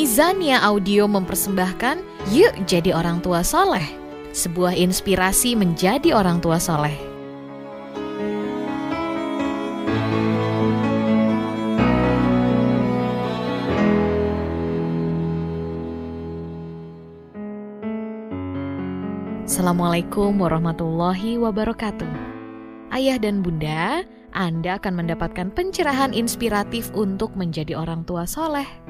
Mizania Audio mempersembahkan Yuk Jadi Orang Tua Soleh Sebuah inspirasi menjadi orang tua soleh. Assalamualaikum warahmatullahi wabarakatuh. Ayah dan bunda, Anda akan mendapatkan pencerahan inspiratif untuk menjadi orang tua soleh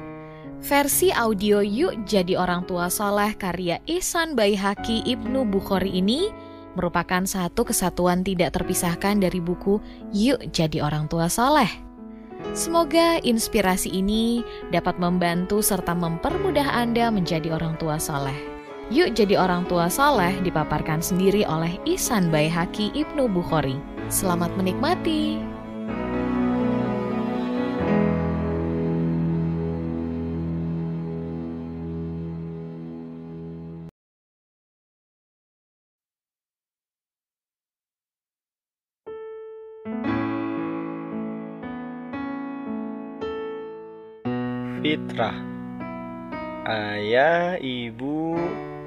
Versi audio Yuk Jadi Orang Tua Soleh karya Ihsan Baihaki Ibnu Bukhari ini merupakan satu kesatuan tidak terpisahkan dari buku Yuk Jadi Orang Tua Soleh. Semoga inspirasi ini dapat membantu serta mempermudah Anda menjadi orang tua soleh. Yuk Jadi Orang Tua Soleh dipaparkan sendiri oleh Ihsan Baihaki Ibnu Bukhari. Selamat menikmati. Fitrah. Ayah, ibu,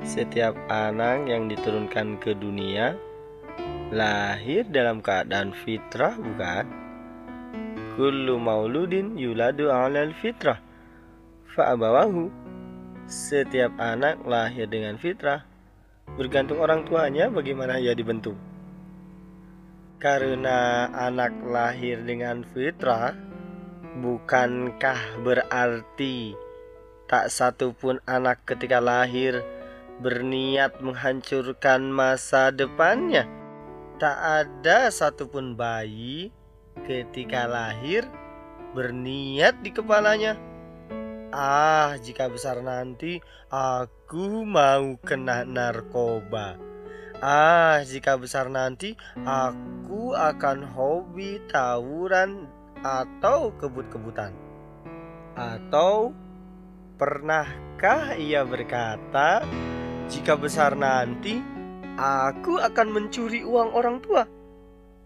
setiap anak yang diturunkan ke dunia lahir dalam keadaan fitrah bukan? Kullu mauludin yuladu alal fitrah. Fa'abawahu. Setiap anak lahir dengan fitrah. Bergantung orang tuanya bagaimana ia dibentuk. Karena anak lahir dengan fitrah Bukankah berarti tak satu pun anak ketika lahir berniat menghancurkan masa depannya? Tak ada satupun bayi ketika lahir berniat di kepalanya. Ah, jika besar nanti aku mau kena narkoba. Ah, jika besar nanti aku akan hobi tawuran atau kebut-kebutan? Atau pernahkah ia berkata, "Jika besar nanti aku akan mencuri uang orang tua"?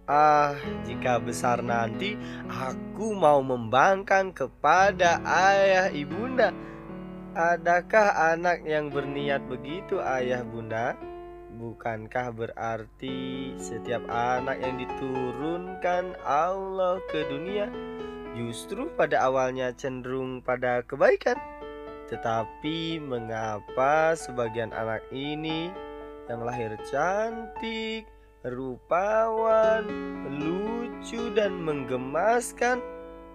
Ah, jika besar nanti aku mau membangkang kepada ayah ibunda. Adakah anak yang berniat begitu, ayah bunda? Bukankah berarti setiap anak yang diturunkan Allah ke dunia justru pada awalnya cenderung pada kebaikan? Tetapi mengapa sebagian anak ini yang lahir cantik, rupawan, lucu dan menggemaskan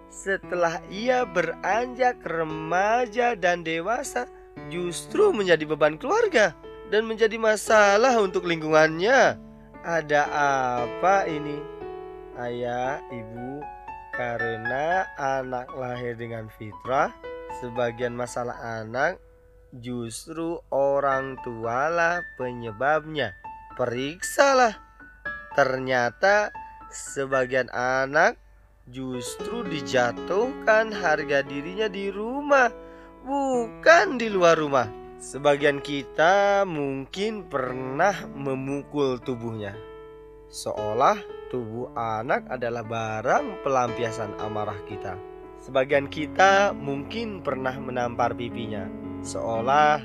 setelah ia beranjak remaja dan dewasa justru menjadi beban keluarga? Dan menjadi masalah untuk lingkungannya. Ada apa ini? Ayah, ibu, karena anak lahir dengan fitrah, sebagian masalah anak justru orang tualah penyebabnya. Periksalah. Ternyata sebagian anak justru dijatuhkan harga dirinya di rumah, bukan di luar rumah. Sebagian kita mungkin pernah memukul tubuhnya, seolah tubuh anak adalah barang pelampiasan amarah kita. Sebagian kita mungkin pernah menampar pipinya, seolah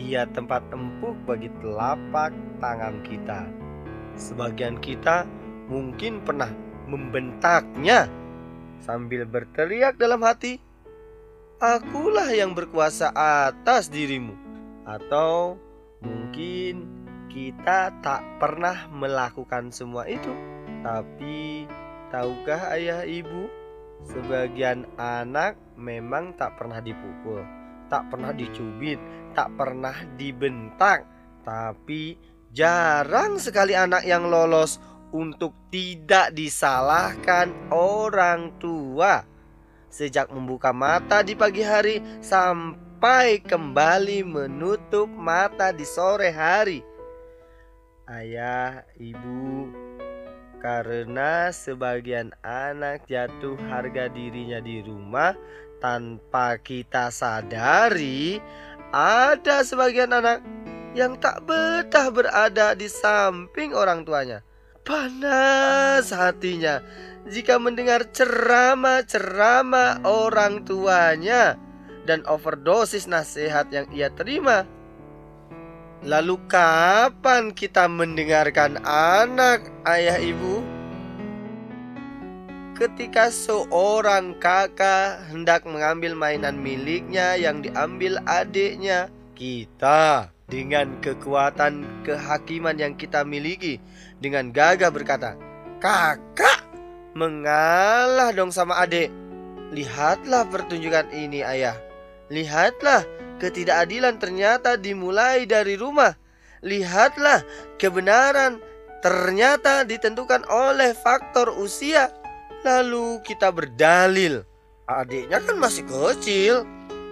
ia tempat empuk bagi telapak tangan kita. Sebagian kita mungkin pernah membentaknya sambil berteriak dalam hati, "Akulah yang berkuasa atas dirimu." Atau mungkin kita tak pernah melakukan semua itu. Tapi tahukah ayah ibu, sebagian anak memang tak pernah dipukul, tak pernah dicubit, tak pernah dibentak, tapi jarang sekali anak yang lolos untuk tidak disalahkan orang tua. Sejak membuka mata di pagi hari sampai sampai kembali menutup mata di sore hari. Ayah, ibu, karena sebagian anak jatuh harga dirinya di rumah tanpa kita sadari, ada sebagian anak yang tak betah berada di samping orang tuanya. Panas hatinya jika mendengar ceramah-ceramah orang tuanya dan overdosis nasihat yang ia terima. Lalu kapan kita mendengarkan anak ayah ibu? Ketika seorang kakak hendak mengambil mainan miliknya yang diambil adiknya, kita dengan kekuatan kehakiman yang kita miliki dengan gagah berkata, "Kakak, mengalah dong sama adik. Lihatlah pertunjukan ini, ayah. Lihatlah ketidakadilan ternyata dimulai dari rumah. Lihatlah kebenaran ternyata ditentukan oleh faktor usia. Lalu kita berdalil, adiknya kan masih kecil.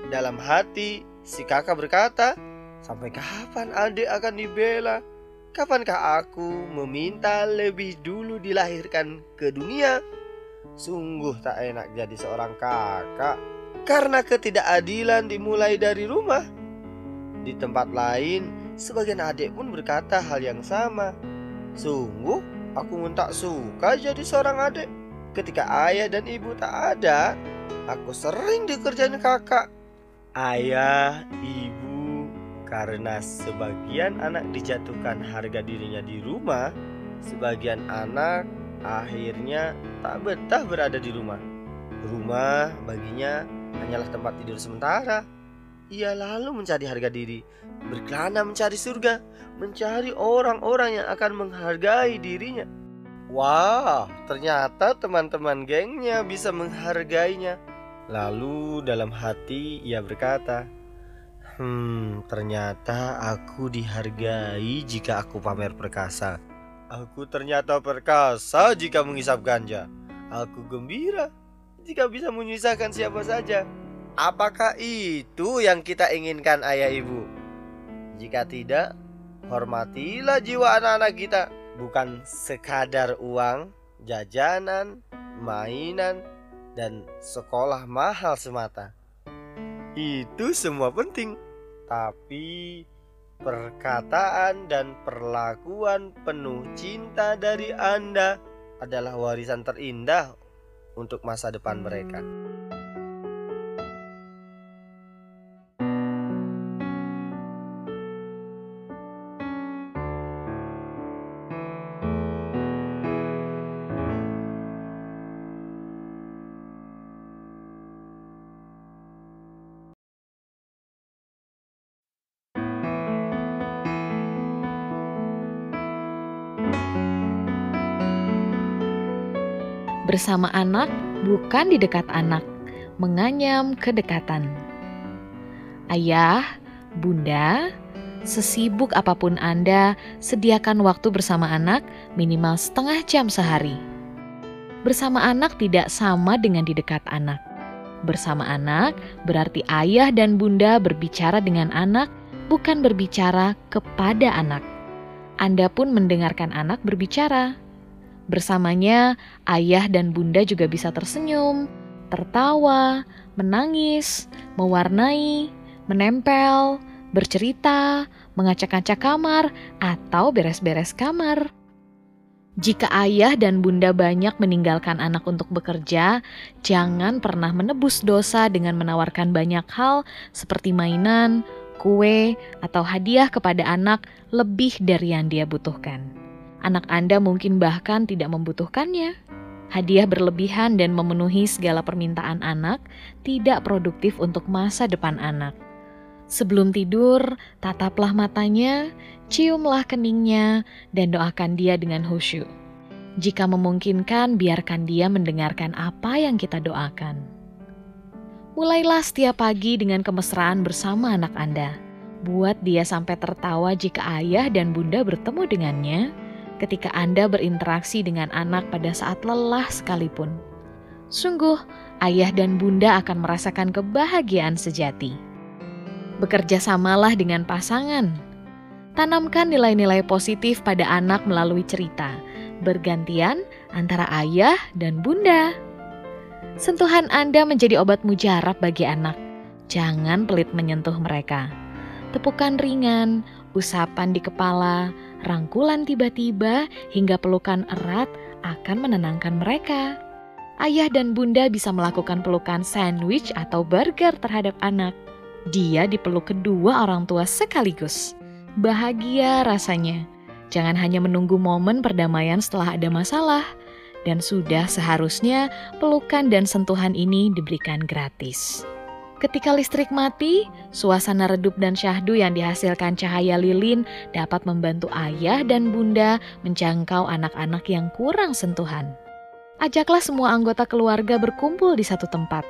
Dalam hati, si kakak berkata, "Sampai kapan adik akan dibela? Kapankah aku meminta lebih dulu dilahirkan ke dunia?" Sungguh tak enak jadi seorang kakak karena ketidakadilan dimulai dari rumah. Di tempat lain, sebagian adik pun berkata hal yang sama. Sungguh, aku pun tak suka jadi seorang adik. Ketika ayah dan ibu tak ada, aku sering dikerjain kakak. Ayah, ibu, karena sebagian anak dijatuhkan harga dirinya di rumah, sebagian anak akhirnya tak betah berada di rumah. Rumah baginya hanyalah tempat tidur sementara. Ia lalu mencari harga diri, berkelana mencari surga, mencari orang-orang yang akan menghargai dirinya. Wah, ternyata teman-teman gengnya bisa menghargainya. Lalu dalam hati ia berkata, Hmm, ternyata aku dihargai jika aku pamer perkasa. Aku ternyata perkasa jika mengisap ganja. Aku gembira jika bisa menyusahkan siapa saja. Apakah itu yang kita inginkan ayah ibu? Jika tidak, hormatilah jiwa anak-anak kita. Bukan sekadar uang, jajanan, mainan, dan sekolah mahal semata. Itu semua penting. Tapi perkataan dan perlakuan penuh cinta dari Anda adalah warisan terindah untuk masa depan mereka. Bersama anak bukan di dekat anak, menganyam kedekatan. Ayah, bunda, sesibuk apa pun Anda, sediakan waktu bersama anak minimal setengah jam sehari. Bersama anak tidak sama dengan di dekat anak. Bersama anak berarti ayah dan bunda berbicara dengan anak, bukan berbicara kepada anak. Anda pun mendengarkan anak berbicara. Bersamanya, ayah dan bunda juga bisa tersenyum, tertawa, menangis, mewarnai, menempel, bercerita, mengacak-acak kamar, atau beres-beres kamar. Jika ayah dan bunda banyak meninggalkan anak untuk bekerja, jangan pernah menebus dosa dengan menawarkan banyak hal seperti mainan, kue, atau hadiah kepada anak lebih dari yang dia butuhkan. Anak Anda mungkin bahkan tidak membutuhkannya. Hadiah berlebihan dan memenuhi segala permintaan anak tidak produktif untuk masa depan anak. Sebelum tidur, tataplah matanya, ciumlah keningnya, dan doakan dia dengan khusyuk. Jika memungkinkan, biarkan dia mendengarkan apa yang kita doakan. Mulailah setiap pagi dengan kemesraan bersama anak Anda. Buat dia sampai tertawa jika ayah dan bunda bertemu dengannya, ketika Anda berinteraksi dengan anak pada saat lelah sekalipun. Sungguh, ayah dan bunda akan merasakan kebahagiaan sejati. Bekerja samalah dengan pasangan. Tanamkan nilai-nilai positif pada anak melalui cerita, bergantian antara ayah dan bunda. Sentuhan Anda menjadi obat mujarab bagi anak. Jangan pelit menyentuh mereka. Tepukan ringan, usapan di kepala, rangkulan tiba-tiba hingga pelukan erat akan menenangkan mereka. ayah dan bunda bisa melakukan pelukan sandwich atau burger terhadap anak. Dia dipeluk kedua orang tua sekaligus. Bahagia rasanya. Jangan hanya menunggu momen perdamaian setelah ada masalah, dan sudah seharusnya pelukan dan sentuhan ini diberikan gratis. Ketika listrik mati, suasana redup dan syahdu yang dihasilkan cahaya lilin dapat membantu ayah dan bunda menjangkau anak-anak yang kurang sentuhan. Ajaklah semua anggota keluarga berkumpul di satu tempat.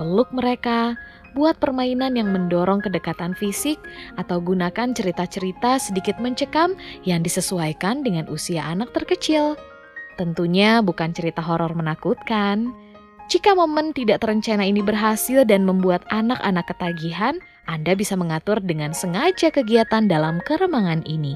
Peluk mereka, buat permainan yang mendorong kedekatan fisik, atau gunakan cerita-cerita sedikit mencekam yang disesuaikan dengan usia anak terkecil. Tentunya bukan cerita horor menakutkan jika momen tidak terencana ini berhasil dan membuat anak-anak ketagihan, Anda bisa mengatur dengan sengaja kegiatan dalam keremangan ini.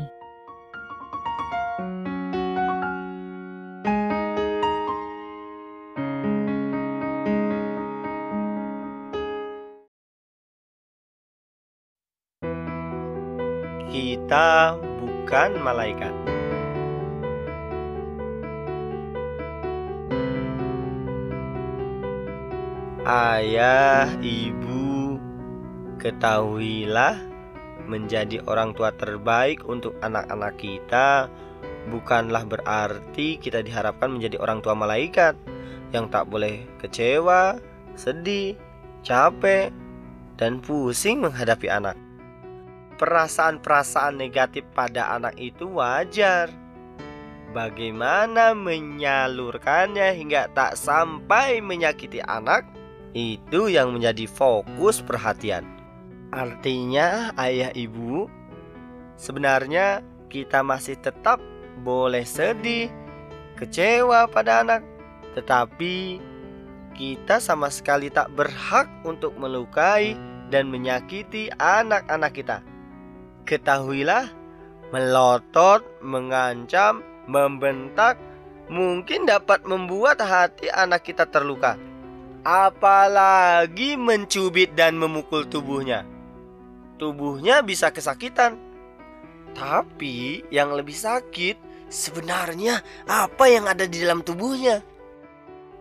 Kita bukan malaikat. Ayah, ibu, ketahuilah menjadi orang tua terbaik untuk anak-anak kita bukanlah berarti kita diharapkan menjadi orang tua malaikat yang tak boleh kecewa, sedih, capek, dan pusing menghadapi anak. Perasaan-perasaan negatif pada anak itu wajar. Bagaimana menyalurkannya hingga tak sampai menyakiti anak? Itu yang menjadi fokus perhatian. Artinya, ayah ibu, sebenarnya kita masih tetap boleh sedih, kecewa pada anak, tetapi kita sama sekali tak berhak untuk melukai dan menyakiti anak-anak kita. Ketahuilah, melotot, mengancam, membentak mungkin dapat membuat hati anak kita terluka apalagi mencubit dan memukul tubuhnya. Tubuhnya bisa kesakitan. Tapi yang lebih sakit sebenarnya apa yang ada di dalam tubuhnya?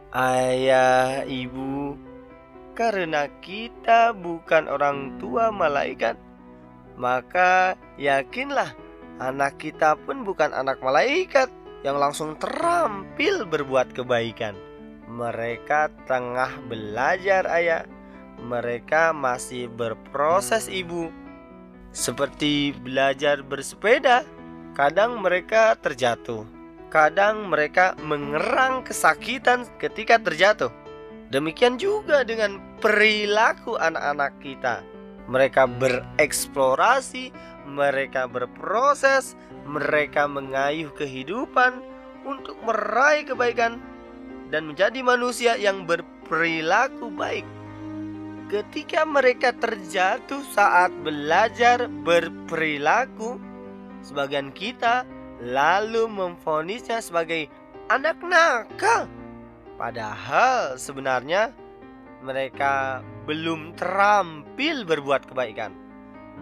Ayah, ibu, karena kita bukan orang tua malaikat, maka yakinlah anak kita pun bukan anak malaikat yang langsung terampil berbuat kebaikan. Mereka tengah belajar ayah. Mereka masih berproses ibu. Seperti belajar bersepeda Kadang mereka terjatuh Kadang mereka mengerang kesakitan ketika terjatuh. Demikian juga dengan perilaku anak-anak kita. Mereka bereksplorasi Mereka berproses Mereka mengayuh kehidupan Untuk meraih kebaikan dan menjadi manusia yang berperilaku baik. Ketika mereka terjatuh saat belajar berperilaku, sebagian kita lalu memfonisnya sebagai anak nakal. Padahal sebenarnya mereka belum terampil berbuat kebaikan.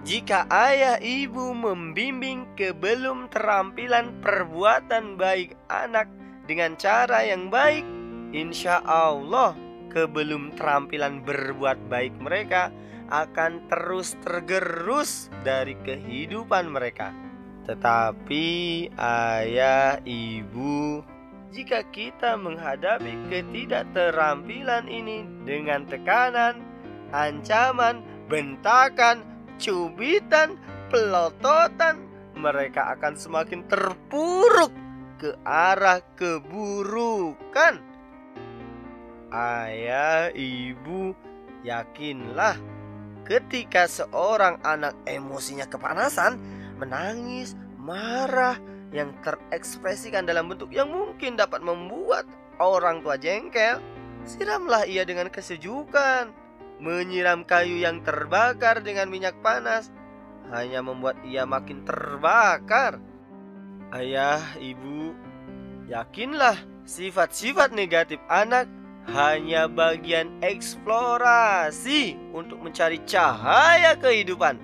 Jika ayah ibu membimbing ke belum terampilan perbuatan baik anak dengan cara yang baik, insya Allah kebelum terampilan berbuat baik mereka akan terus tergerus dari kehidupan mereka. Tetapi ayah, ibu, jika kita menghadapi ketidakterampilan ini dengan tekanan, ancaman, bentakan, cubitan, pelototan, mereka akan semakin terpuruk ke arah keburukan. Ayah, ibu, yakinlah ketika seorang anak emosinya kepanasan, menangis, marah, yang terekspresikan dalam bentuk yang mungkin dapat membuat orang tua jengkel, siramlah ia dengan kesejukan. Menyiram kayu yang terbakar dengan minyak panas hanya membuat ia makin terbakar. Ayah, ibu, yakinlah sifat-sifat negatif anak hanya bagian eksplorasi untuk mencari cahaya kehidupan.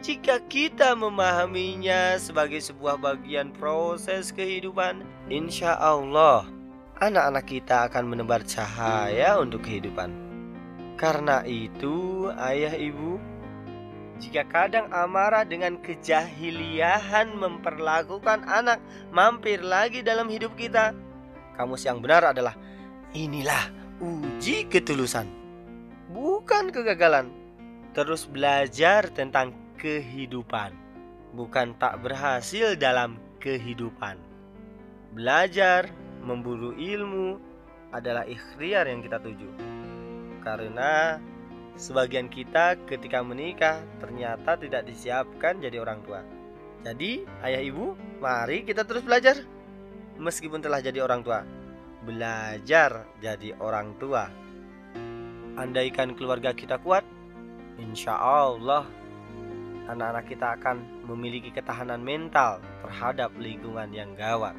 Jika kita memahaminya sebagai sebuah bagian proses kehidupan, insya Allah anak-anak kita akan menebar cahaya untuk kehidupan. Karena itu, ayah ibu, jika kadang amarah dengan kejahiliahan memperlakukan anak mampir lagi dalam hidup kita, kamus yang benar adalah inilah uji ketulusan, bukan kegagalan. Terus belajar tentang kehidupan, bukan tak berhasil dalam kehidupan. Belajar, memburu ilmu adalah ikhtiar yang kita tuju. Karena sebagian kita ketika menikah ternyata tidak disiapkan jadi orang tua. Jadi, ayah ibu, mari kita terus belajar. Meskipun telah jadi orang tua, belajar jadi orang tua. Andaikan keluarga kita kuat, insya Allah anak-anak kita akan memiliki ketahanan mental terhadap lingkungan yang gawat.